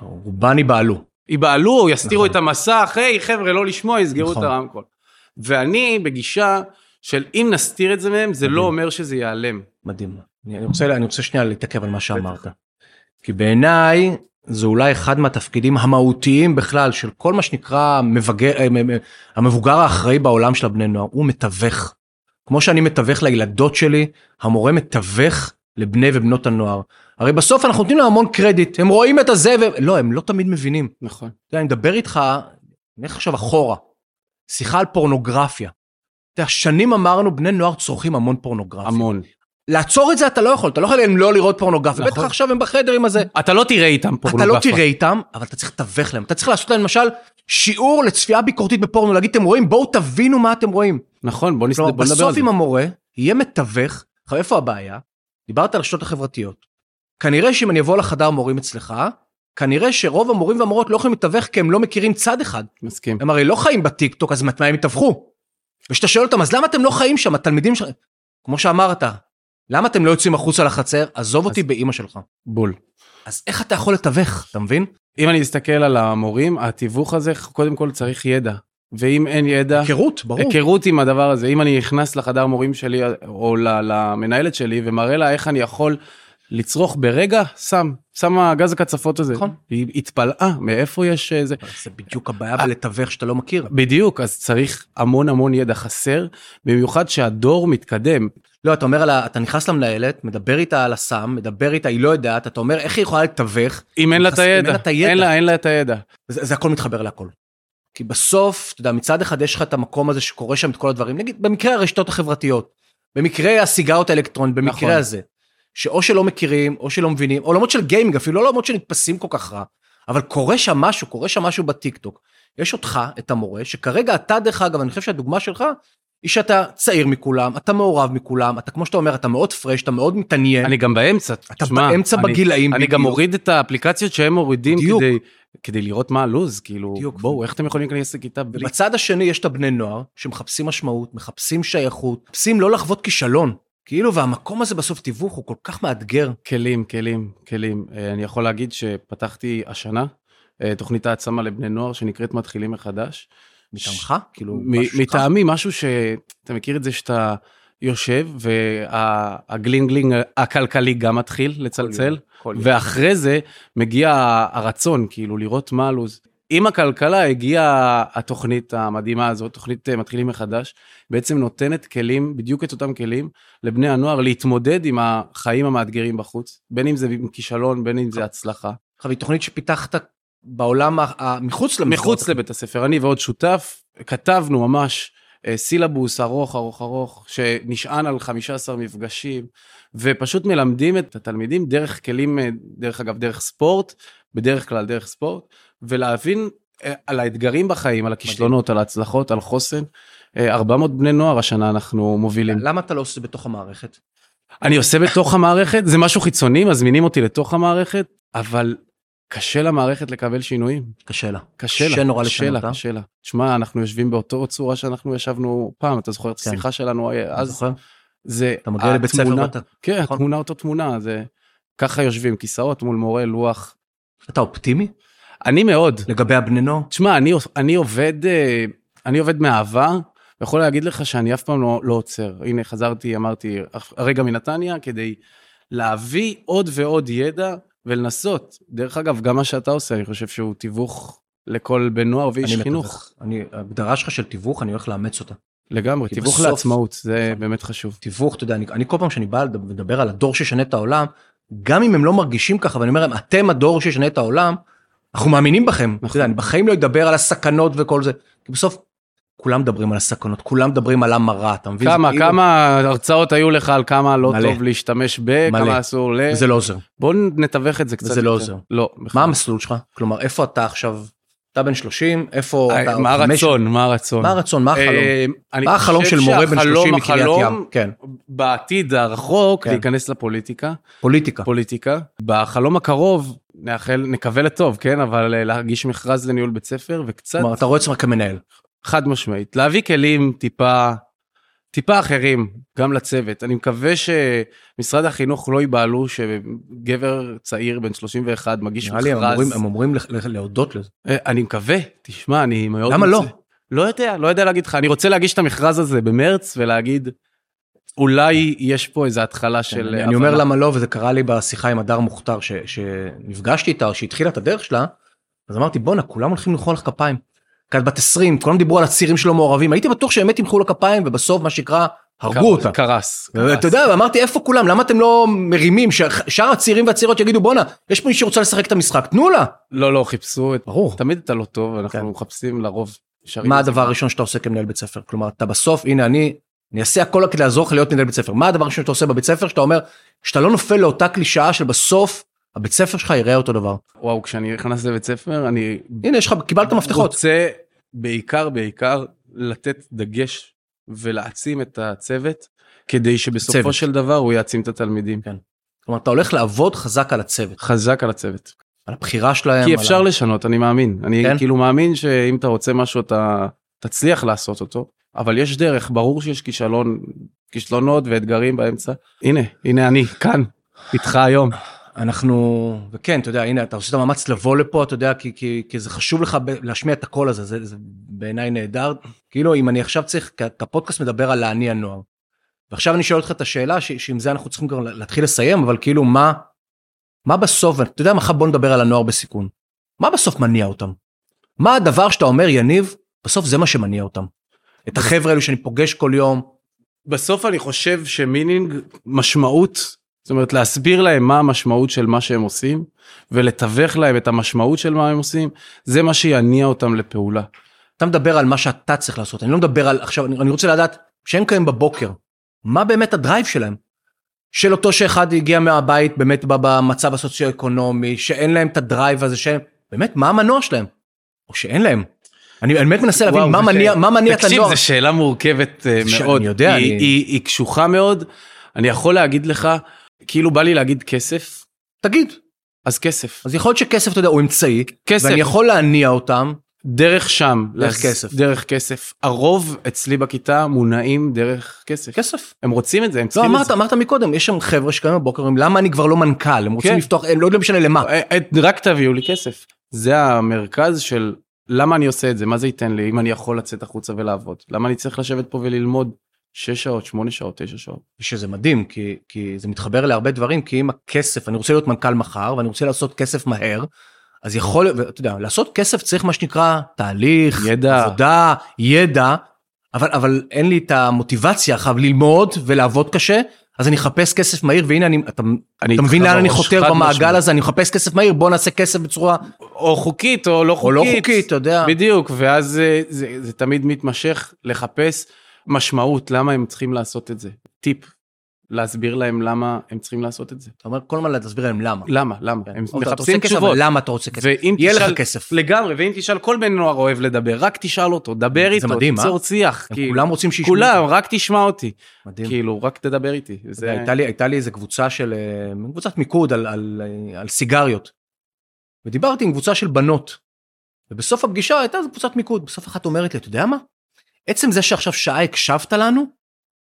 Speaker 1: רובן ייבהלו.
Speaker 2: ייבהלו יסתירו
Speaker 1: נכון.
Speaker 2: את המסך, היי חבר'ה לא לשמוע, יסגרו את
Speaker 1: נכון.
Speaker 2: הרמקול. ואני בגישה של אם נסתיר את זה מהם, זה לא
Speaker 1: מדהים.
Speaker 2: אומר שזה ייעלם.
Speaker 1: מדהים. אני רוצה, אני רוצה שנייה להתעכב על מה שאמרת. כי בעיניי זה אולי אחד מהתפקידים המהותיים בכלל של כל מה שנקרא מבגר, אה, המבוגר האחראי בעולם של הבני נוער, הוא מתווך. כמו שאני מתווך לילדות שלי, המורה מתווך לבני ובנות הנוער. הרי בסוף אנחנו נותנים להם המון קרדיט, הם רואים את הזה, ו... לא, הם לא תמיד מבינים.
Speaker 2: נכון.
Speaker 1: אתה יודע, אני מדבר איתך, נלך עכשיו אחורה, שיחה על פורנוגרפיה. אתה יודע, שנים אמרנו, בני נוער צורכים המון פורנוגרפיה.
Speaker 2: המון.
Speaker 1: לעצור את זה אתה לא יכול, אתה לא יכול להם לא לראות פורנוגרפיה.
Speaker 2: נכון.
Speaker 1: בטח עכשיו הם בחדר עם הזה.
Speaker 2: אתה לא תראה איתם
Speaker 1: אתה
Speaker 2: פורנוגרפיה.
Speaker 1: לא תראה איתם, אבל אתה צריך לתווך להם. אתה צריך לעשות להם למשל שיעור לצפייה ביקורתית בפורנו, להגיד, אתם רואים, בואו תבינו מה אתם רואים.
Speaker 2: נכון, בוא, נדבר על
Speaker 1: בסוף
Speaker 2: זה.
Speaker 1: אם המורה יהיה מתווך, עכשיו איפה הבעיה? דיברת על הרשתות החברתיות. כנראה שאם אני אבוא לחדר מורים אצלך, כנראה שרוב המורים והמורות לא יכולים לתווך כי הם לא מכירים צד אחד.
Speaker 2: מסכים.
Speaker 1: הם הרי לא חיים בטיקטוק, אז מתי הם יתווכו? וכשאתה שואל אותם, אז למה אתם לא חיים שם, התלמידים שלכם? כמו שאמרת, למה אתם לא יוצאים החוצה לחצר? עזוב אותי באימא שלך.
Speaker 2: בול.
Speaker 1: אז איך אתה יכול לתווך, אתה מבין?
Speaker 2: אם אני אסתכל על המורים, התיווך הזה, קודם כל צריך ידע. ואם אין ידע,
Speaker 1: היכרות, ברור.
Speaker 2: היכרות עם הדבר הזה. אם אני נכנס לחדר מורים שלי, או למנהלת שלי, ומראה לה איך אני יכול לצרוך ברגע, שם, שם גז הקצפות הזה.
Speaker 1: נכון.
Speaker 2: היא התפלאה, מאיפה יש אה, זה.
Speaker 1: בדיוק הבעיה בלתווך שאתה לא מכיר.
Speaker 2: בדיוק, אז צריך המון המון ידע חסר, במיוחד שהדור מתקדם.
Speaker 1: לא, אתה אומר, על ה- אתה נכנס למנהלת, מדבר איתה על הסם, מדבר איתה, היא לא יודעת, אתה אומר, איך היא יכולה לתווך?
Speaker 2: אם אין לה את הידע,
Speaker 1: לה.
Speaker 2: אין לה, אין לה את הידע.
Speaker 1: זה, זה הכל מתחבר להכל. כי בסוף, אתה יודע, מצד אחד יש לך את המקום הזה שקורה שם את כל הדברים, נגיד, במקרה הרשתות החברתיות, במקרה הסיגרות האלקטרוניות, במקרה
Speaker 2: נכון.
Speaker 1: הזה, שאו שלא מכירים, או שלא מבינים, עולמות של גיימינג, אפילו לא עולמות שנתפסים כל כך רע, אבל קורה שם משהו, קורה שם משהו בטיקטוק. יש אותך, את המורה, שכרגע אתה, דרך אגב, אני חושב שהדוגמה שלך, היא שאתה צעיר מכולם, אתה מעורב מכולם, אתה, כמו שאתה אומר, אתה מאוד פרש, אתה מאוד מתעניין,
Speaker 2: אני גם באמצע.
Speaker 1: אתה
Speaker 2: תשמע,
Speaker 1: באמצע
Speaker 2: אני-
Speaker 1: בגילאים,
Speaker 2: אני גם
Speaker 1: בדיוק.
Speaker 2: מוריד את האפליקציות שהם מורידים
Speaker 1: בדיוק.
Speaker 2: כדי, כדי לראות מה הלו"ז, כאילו,
Speaker 1: בדיוק.
Speaker 2: בואו, איך אתם יכולים להיכנס לכיתה בלי...
Speaker 1: ובצד השני יש את הבני נוער שמחפשים משמעות, מחפשים שייכות, מחפשים לא לחוות כישלון. כאילו, והמקום הזה בסוף תיווך הוא כל כך מאתגר.
Speaker 2: כלים, כלים, כלים. אה, אני יכול להגיד שפתחתי השנה אה, תוכנית העצמה לבני נוער שנקראת מתחילים מחדש.
Speaker 1: מטעמך? כאילו, משהו?
Speaker 2: מטעמי, משהו שאתה מכיר את זה שאתה יושב והגלינג גלינג הכלכלי גם מתחיל לצלצל.
Speaker 1: כל יום.
Speaker 2: ואחרי זה מגיע הרצון כאילו לראות מה הלו"ז. עם הכלכלה הגיעה התוכנית המדהימה הזאת, תוכנית אה, מתחילים מחדש, בעצם נותנת כלים, בדיוק את אותם כלים, לבני הנוער להתמודד עם החיים המאתגרים בחוץ, בין אם זה עם כישלון, בין אם זה הצלחה.
Speaker 1: עכשיו, היא תוכנית שפיתחת בעולם מחוץ למסגרות.
Speaker 2: מחוץ לבית הספר, אני ועוד שותף, כתבנו ממש אה, סילבוס ארוך ארוך ארוך, שנשען על 15 מפגשים, ופשוט מלמדים את התלמידים דרך כלים, אה, דרך אגב, דרך ספורט, בדרך כלל דרך ספורט, ולהבין אה, על האתגרים בחיים, על הכישלונות, על ההצלחות, על חוסן. אה, 400 בני נוער השנה אנחנו מובילים.
Speaker 1: למה אתה לא עושה בתוך המערכת?
Speaker 2: אני עושה בתוך המערכת, זה משהו חיצוני, מזמינים אותי לתוך המערכת, אבל קשה למערכת לקבל שינויים.
Speaker 1: קשה לה.
Speaker 2: קשה לה,
Speaker 1: קשה נורא
Speaker 2: קשה
Speaker 1: לשנות,
Speaker 2: לה,
Speaker 1: אה?
Speaker 2: קשה לה. תשמע, אנחנו יושבים באותו צורה שאנחנו ישבנו פעם, אתה זוכר את
Speaker 1: כן.
Speaker 2: השיחה שלנו אה, אז?
Speaker 1: זוכר?
Speaker 2: זה
Speaker 1: אתה מגיע לבית ספר ואתה...
Speaker 2: כן,
Speaker 1: נכון.
Speaker 2: התמונה אותו תמונה, זה... ככה יושבים, כיסאות מול מורה, לוח.
Speaker 1: אתה אופטימי
Speaker 2: אני מאוד.
Speaker 1: לגבי הבני נוער?
Speaker 2: תשמע, אני, אני עובד, אה, אני עובד מהעבר, ויכול להגיד לך שאני אף פעם לא, לא עוצר. הנה, חזרתי, אמרתי, הרגע מנתניה, כדי להביא עוד ועוד ידע ולנסות. דרך אגב, גם מה שאתה עושה, אני חושב שהוא תיווך לכל בן נוער ואיש
Speaker 1: אני
Speaker 2: חינוך.
Speaker 1: מתווך. אני, ההגדרה שלך של תיווך, אני הולך לאמץ אותה.
Speaker 2: לגמרי, תיווך
Speaker 1: בסוף-
Speaker 2: לעצמאות, זה
Speaker 1: נכון.
Speaker 2: באמת חשוב.
Speaker 1: תיווך, אתה יודע, אני, אני כל פעם שאני בא לדבר- על הדור שישנה את העולם, גם אם הם לא מרגישים ככה, ואני אומר להם, אתם הדור שישנה את העולם, אנחנו מאמינים בכם. אתה יודע, אני בחיים לא אדבר על הסכנות וכל זה. כי בסוף, כולם מדברים על הסכנות, כולם מדברים על המרה, אתה מבין?
Speaker 2: כמה,
Speaker 1: זה כאילו-
Speaker 2: כמה הרצאות היו לך על כמה לא
Speaker 1: מלא.
Speaker 2: טוב להשתמש ב,
Speaker 1: מלא.
Speaker 2: כמה אסור ל...
Speaker 1: וזה לא עוזר.
Speaker 2: בוא נתווך את זה קצת.
Speaker 1: וזה לא. עוזר.
Speaker 2: לא. בכלל.
Speaker 1: מה המסלול שלך? כלומר, איפה אתה עכשיו? אתה בן 30, איפה
Speaker 2: אה,
Speaker 1: אתה?
Speaker 2: מה הרצון, מה הרצון.
Speaker 1: מה הרצון? מה החלום?
Speaker 2: אה,
Speaker 1: מה החלום של מורה בן 30
Speaker 2: שהחלום-
Speaker 1: מקריית
Speaker 2: החלום
Speaker 1: ים? כן,
Speaker 2: בעתיד הרחוק
Speaker 1: כן.
Speaker 2: להיכנס לפוליטיקה,
Speaker 1: פוליטיקה.
Speaker 2: פוליטיקה. בחלום הקרוב נאחל, נקווה לטוב, כן? אבל אה, להגיש מכרז לניהול בית ספר וקצת
Speaker 1: כלומר, אתה רואה עצמך כמנהל.
Speaker 2: חד משמעית להביא כלים טיפה טיפה אחרים גם לצוות אני מקווה שמשרד החינוך לא ייבהלו שגבר צעיר בן 31 מגיש
Speaker 1: נראה לי הם
Speaker 2: מכרז
Speaker 1: אמורים- הם אמורים להודות לזה.
Speaker 2: אה, אני מקווה תשמע אני מאוד
Speaker 1: למה לא?
Speaker 2: לא יודע, לא יודע להגיד לך. אני רוצה להגיש את המכרז הזה במרץ ולהגיד, אולי יש פה איזו התחלה של...
Speaker 1: כן, אני, אני אומר למה לא, וזה קרה לי בשיחה עם הדר מוכתר, ש, שנפגשתי איתה, שהתחילה את הדרך שלה, אז אמרתי, בואנה, כולם הולכים למחוא לך כפיים. כי את בת 20, כולם דיברו על הצעירים שלא מעורבים, הייתי בטוח שבאמת ימחאו לה כפיים, ובסוף, מה שנקרא, הרגו אותה.
Speaker 2: קרס.
Speaker 1: אתה יודע, ואמרתי, איפה כולם? למה אתם לא מרימים? שאר הצעירים והצעירות יגידו, בואנה, יש פה מי שרוצה לשחק את המשחק, תנו לה.
Speaker 2: לא, לא, חיפשו.
Speaker 1: ברור.
Speaker 2: תמיד אתה לא טוב, אנחנו
Speaker 1: כן.
Speaker 2: מחפשים לרוב.
Speaker 1: מה הדבר הראשון שאתה עושה כמנהל בית ספר? כלומר, אתה בסוף, הנה, אני, אני אעשה הכל כדי לעזור לך להיות מנהל בית ספר. מה הדבר הראשון שאתה עושה בבית ספר? שאתה אומר, שאתה לא נופל לאותה קלישאה של בסוף, הבית ספר שלך יראה אותו דבר.
Speaker 2: וואו, כשאני נכנס לבית ספר, אני
Speaker 1: הנה, יש לך, קיבלת מפתחות.
Speaker 2: רוצה בעיקר, בעיקר, לתת דגש ולהעצים את הצוות, כדי שבסופו
Speaker 1: צוות.
Speaker 2: של דבר הוא יעצים את התלמידים.
Speaker 1: כלומר, אתה הולך לעבוד חזק על הצוות,
Speaker 2: חזק על הצוות.
Speaker 1: על הבחירה שלהם.
Speaker 2: כי
Speaker 1: על
Speaker 2: אפשר
Speaker 1: ה-
Speaker 2: לשנות, אני מאמין. אני
Speaker 1: כן?
Speaker 2: כאילו מאמין שאם אתה רוצה משהו, אתה תצליח לעשות אותו, אבל יש דרך, ברור שיש כישלון, כישלונות ואתגרים באמצע. הנה, הנה אני, כאן, איתך היום.
Speaker 1: אנחנו, וכן, אתה יודע, הנה, אתה עושה את המאמץ לבוא לפה, אתה יודע, כי, כי, כי זה חשוב לך ב- להשמיע את הקול הזה, זה, זה בעיניי נהדר. כאילו, אם אני עכשיו צריך, כי הפודקאסט מדבר על להניע נוער. ועכשיו אני שואל אותך את השאלה, ש, שעם זה אנחנו צריכים כבר להתחיל לסיים, אבל כאילו, מה, מה בסוף, אתה יודע, מחר בוא נדבר על הנוער בסיכון. מה בסוף מניע אותם? מה הדבר שאתה אומר, יניב, בסוף זה מה שמניע אותם. את החבר'ה האלו שאני פוגש כל יום,
Speaker 2: בסוף אני חושב שמינינג משמעות, זאת אומרת להסביר להם מה המשמעות של מה שהם עושים, ולתווך להם את המשמעות של מה הם עושים, זה מה שיניע אותם לפעולה.
Speaker 1: אתה מדבר על מה שאתה צריך לעשות, אני לא מדבר על, עכשיו, אני, רוצה לדעת, כשהם קמים בבוקר, מה באמת ה drive שלהם? של אותו שאחד הגיע מהבית באמת במצב הסוציו-אקונומי, שאין להם את ה drive הזה, שהם, באמת, מה המנוע שלהם? או שאין להם. אני באמת מנסה להבין
Speaker 2: וואו,
Speaker 1: מה מניע, מה מניע את
Speaker 2: תקשיב,
Speaker 1: הנוער.
Speaker 2: זו שאלה מורכבת אה,
Speaker 1: ש-
Speaker 2: מאוד.
Speaker 1: אני יודע,
Speaker 2: היא,
Speaker 1: אני-
Speaker 2: היא, היא קשוחה מאוד. אני יכול להגיד לך, כאילו בא לי להגיד כסף,
Speaker 1: תגיד,
Speaker 2: אז כסף.
Speaker 1: אז יכול להיות שכסף, אתה יודע, הוא אמצעי,
Speaker 2: כסף.
Speaker 1: ואני יכול להניע אותם,
Speaker 2: דרך שם.
Speaker 1: דרך
Speaker 2: אז-
Speaker 1: כסף.
Speaker 2: דרך כסף. הרוב אצלי בכיתה מונעים דרך כסף.
Speaker 1: כסף.
Speaker 2: הם רוצים את זה, הם
Speaker 1: לא,
Speaker 2: צריכים את
Speaker 1: אמרת,
Speaker 2: זה.
Speaker 1: אמרת מקודם, יש שם חבר'ה שקמים בבוקר, אומרים, למה אני כבר לא מנכ"ל? הם רוצים
Speaker 2: כן.
Speaker 1: לפתוח, הם לא יודעים משנה למה.
Speaker 2: אה, אה, רק תביאו לי כסף. זה המרכז של למה אני עושה את זה, מה זה ייתן לי, אם אני יכול לצאת החוצה ולעבוד. למה אני צריך לשבת פה וללמוד 6 שעות, 8 שעות, 9 שעות.
Speaker 1: שזה מדהים, כי, כי זה מתחבר להרבה דברים, כי אם הכסף, אני רוצה להיות מנכ"ל מחר, ואני רוצה לעשות כסף מהר, אז יכול, ואתה יודע, לעשות כסף צריך מה שנקרא תהליך,
Speaker 2: ידע.
Speaker 1: עבודה, ידע, אבל, אבל אין לי את המוטיבציה אחריו ללמוד ולעבוד קשה, אז אני אחפש כסף מהיר, והנה אני, אתה,
Speaker 2: אני
Speaker 1: אתה מבין לאן אני חותר במעגל
Speaker 2: משמעית.
Speaker 1: הזה, אני מחפש כסף מהיר, בוא נעשה כסף בצורה,
Speaker 2: או חוקית או לא חוקית.
Speaker 1: או לא חוקית, אתה יודע.
Speaker 2: בדיוק, ואז זה, זה, זה תמיד מתמשך לחפש משמעות, למה הם צריכים לעשות את זה. טיפ, להסביר להם למה הם צריכים לעשות את זה.
Speaker 1: אתה אומר כל הזמן להסביר להם למה.
Speaker 2: למה, למה,
Speaker 1: כן.
Speaker 2: הם מחפשים
Speaker 1: כסף,
Speaker 2: תשובות.
Speaker 1: למה אתה רוצה כסף?
Speaker 2: ואם
Speaker 1: יהיה לך כסף.
Speaker 2: לגמרי, ואם תשאל, כל בן נוער אוהב לדבר, רק תשאל אותו, דבר איתו,
Speaker 1: מדהים,
Speaker 2: תיצור
Speaker 1: אה?
Speaker 2: שיח. כאילו.
Speaker 1: כולם רוצים שישמעו.
Speaker 2: כולם, רק תשמע אותי.
Speaker 1: מדהים.
Speaker 2: כאילו, רק תדבר איתי.
Speaker 1: זה... הייתה, לי, איזה קבוצה של, אה, קבוצת מיקוד על, על, אה, על סיגריות. ודיברתי עם קבוצה של בנות. ובסוף הפגישה הייתה קבוצת מיקוד. בסוף אחת אומרת לי, אתה יודע מה? עצם זה שעכשיו שעה הקשבת לנו,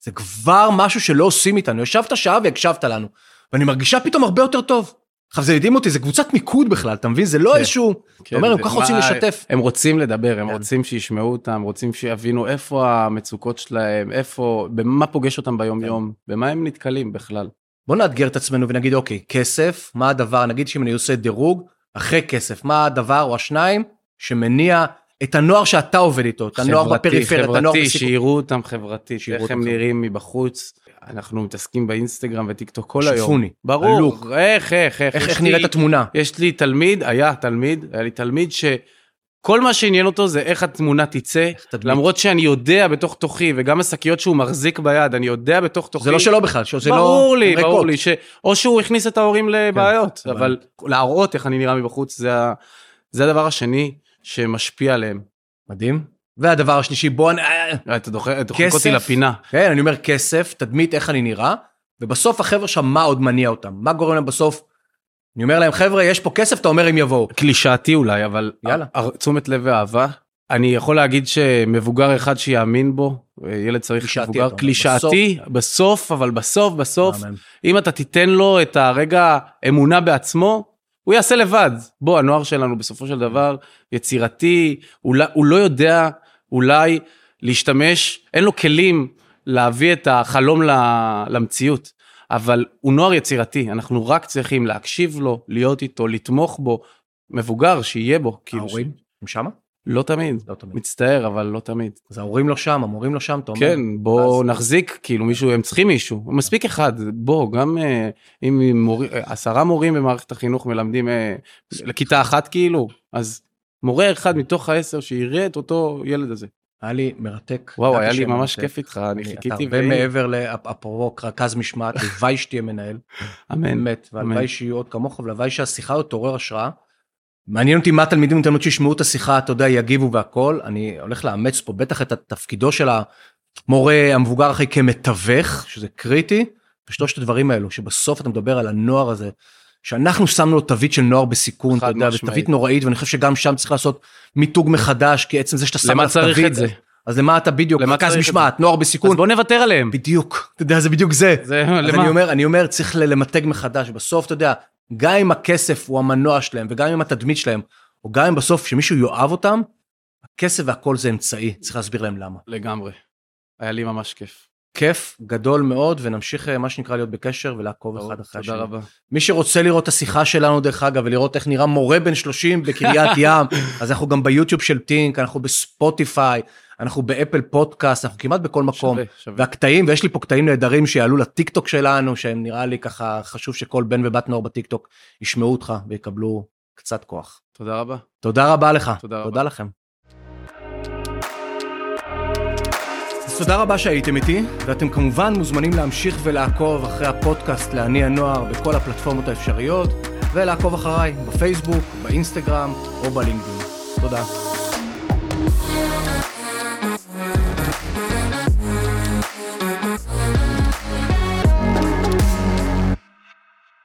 Speaker 1: זה כבר משהו שלא עושים איתנו. ישבת שעה והקשבת לנו. ואני מרגישה פתאום הרבה יותר טוב. עכשיו זה הדהים אותי, זה קבוצת מיקוד בכלל, אתה מבין? זה לא
Speaker 2: כן.
Speaker 1: איזשהו... אתה
Speaker 2: כן,
Speaker 1: אומר, הם כל כך רוצים לשתף.
Speaker 2: הם רוצים לדבר, הם
Speaker 1: כן.
Speaker 2: רוצים שישמעו אותם, רוצים שיבינו איפה המצוקות שלהם, איפה, במה פוגש אותם ביום
Speaker 1: כן.
Speaker 2: במה הם נתקלים בכלל.
Speaker 1: בוא נאתגר את עצמנו ונגיד, אוקיי, כסף, מה הדבר, נגיד שאם אני עושה דירוג, אחרי כסף, מה הדבר או השניים שמניע את הנוער שאתה עובד איתו, את הנוער
Speaker 2: חברתי,
Speaker 1: בפריפריה, את הנוער
Speaker 2: חברתי,
Speaker 1: בסיכון.
Speaker 2: שיראו אותם חברתית,
Speaker 1: שיראו
Speaker 2: איך
Speaker 1: אותם
Speaker 2: הם
Speaker 1: חברתית.
Speaker 2: נראים מבחוץ. אנחנו מתעסקים באינסטגרם וטיק טוק כל היום. ברור,
Speaker 1: הלוק.
Speaker 2: איך, איך, איך.
Speaker 1: איך, איך
Speaker 2: לי-
Speaker 1: נראית התמונה.
Speaker 2: יש לי תלמיד, היה תלמיד, היה לי תלמיד שכל מה שעניין אותו זה איך התמונה תצא. למרות שאני יודע בתוך תוכי, וגם השקיות שהוא מחזיק ביד, אני יודע בתוך תוכי.
Speaker 1: זה לא שלו בכלל, שזה לא...
Speaker 2: ברור לי. ברור לי, ש... או שהוא הכניס את ההורים לבעיות,
Speaker 1: אבל-
Speaker 2: אבל להראות איך אני נראה מבחוץ, זה, ה... זה הדבר השני שמשפיע עליהם.
Speaker 1: מדהים. והדבר השלישי, בוא... נ- אה,
Speaker 2: אתה דוחק. אותי לפינה.
Speaker 1: כן, אני אומר כסף, תדמית, איך אני נראה, ובסוף החבר'ה שם, מה עוד מניע אותם? מה גורם להם בסוף? אני אומר להם, חבר'ה, יש פה כסף, אתה אומר הם יבואו.
Speaker 2: קלישאתי אולי, אבל
Speaker 1: יאללה.
Speaker 2: הר- תשומת לב ואהבה. אני יכול להגיד שמבוגר אחד שיאמין בו, ילד צריך
Speaker 1: קלישאתי, אתה
Speaker 2: מבוגר
Speaker 1: אומר,
Speaker 2: קלישאתי, בסוף, אבל בסוף, בסוף. אם אתה תיתן לו את הרגע אמונה בעצמו, הוא יעשה לבד. בוא, הנוער שלנו בסופו של דבר יצירתי, הוא, לא- הוא לא יודע, אולי להשתמש, אין לו כלים להביא את החלום למציאות, אבל הוא נוער יצירתי, אנחנו רק צריכים להקשיב לו, להיות איתו, לתמוך בו, מבוגר, שיהיה בו. כאילו,
Speaker 1: ההורים? הם שמה?
Speaker 2: לא תמיד,
Speaker 1: לא תמיד.
Speaker 2: מצטער, אבל לא תמיד.
Speaker 1: אז ההורים לא שם, המורים לא שם, אתה אומר?
Speaker 2: כן, בוא
Speaker 1: אז-
Speaker 2: נחזיק, כאילו מישהו, הם צריכים מישהו, מספיק אחד, בוא, גם אה, אם מור... אה, עשרה מורים במערכת החינוך מלמדים אה, לכיתה אחת כאילו, אז מורה אחד מתוך העשר שיראה את אותו ילד הזה.
Speaker 1: היה לי מרתק.
Speaker 2: וואו, היה לי ממש. כיף איתך, אני חיכיתי,
Speaker 1: אתה הרבה מעבר לאפרופו רכז משמעת, הלוואי שתהיה מנהל,
Speaker 2: אמן.
Speaker 1: באמת, והלוואי. שיהיו עוד כמוך, והלוואי שהשיחה תעורר השראה. מעניין אותי מה התלמידים והתלמידות שישמעו את השיחה, אתה יודע, יגיבו והכל, אני הולך לאמץ פה בטח את התפקידו של המורה המבוגר אחרי כמתווך, שזה קריטי, ושלושת הדברים האלו, שבסוף אתה מדבר על הנוער הזה, שאנחנו שמנו לו תווית של נוער בסיכון, אתה יודע. ותווית נוראית, ואני חושב שגם שם צריך לעשות מיתוג מחדש, כי עצם זה שאתה שם
Speaker 2: למה
Speaker 1: עליו
Speaker 2: צריך
Speaker 1: תווית,
Speaker 2: את זה?
Speaker 1: אז למה אתה בדיוק,
Speaker 2: למה
Speaker 1: רכז
Speaker 2: צריך את
Speaker 1: משמעת, נוער בסיכון,
Speaker 2: אז בוא נוותר עליהם.
Speaker 1: בדיוק, אתה יודע, זה בדיוק זה.
Speaker 2: זה, למה?
Speaker 1: אני אומר, אני אומר, צריך למתג מחדש, בסוף, אתה יודע, גם אם הכסף הוא המנוע שלהם, וגם אם התדמית שלהם, או גם אם בסוף שמישהו יאהב אותם, הכסף והכל זה אמצעי, צריך להסביר להם למה.
Speaker 2: לגמרי. היה לי ממש כיף.
Speaker 1: כיף גדול מאוד, ונמשיך, אה, מה שנקרא, להיות בקשר ולעקוב אחד אחרי השני.
Speaker 2: תודה רבה.
Speaker 1: מי שרוצה לראות את השיחה שלנו, דרך אגב, ולראות איך נראה מורה בן 30 בקריית ים, אז אנחנו גם ביוטיוב של טינק, אנחנו בספוטיפיי, אנחנו באפל פודקאסט, אנחנו כמעט בכל מקום.
Speaker 2: שווה, שווה.
Speaker 1: והקטעים, ויש לי פה קטעים נהדרים שיעלו לטיקטוק שלנו, שהם נראה לי ככה, חשוב שכל בן ובת נוער בטיקטוק ישמעו אותך ויקבלו קצת כוח.
Speaker 2: תודה רבה.
Speaker 1: תודה רבה לך.
Speaker 2: תודה רבה.
Speaker 1: תודה לכם. אז תודה רבה שהייתם איתי, ואתם כמובן מוזמנים להמשיך ולעקוב אחרי הפודקאסט לעני הנוער בכל הפלטפורמות האפשריות, ולעקוב אחריי בפייסבוק, באינסטגרם או בלינקדאין. תודה.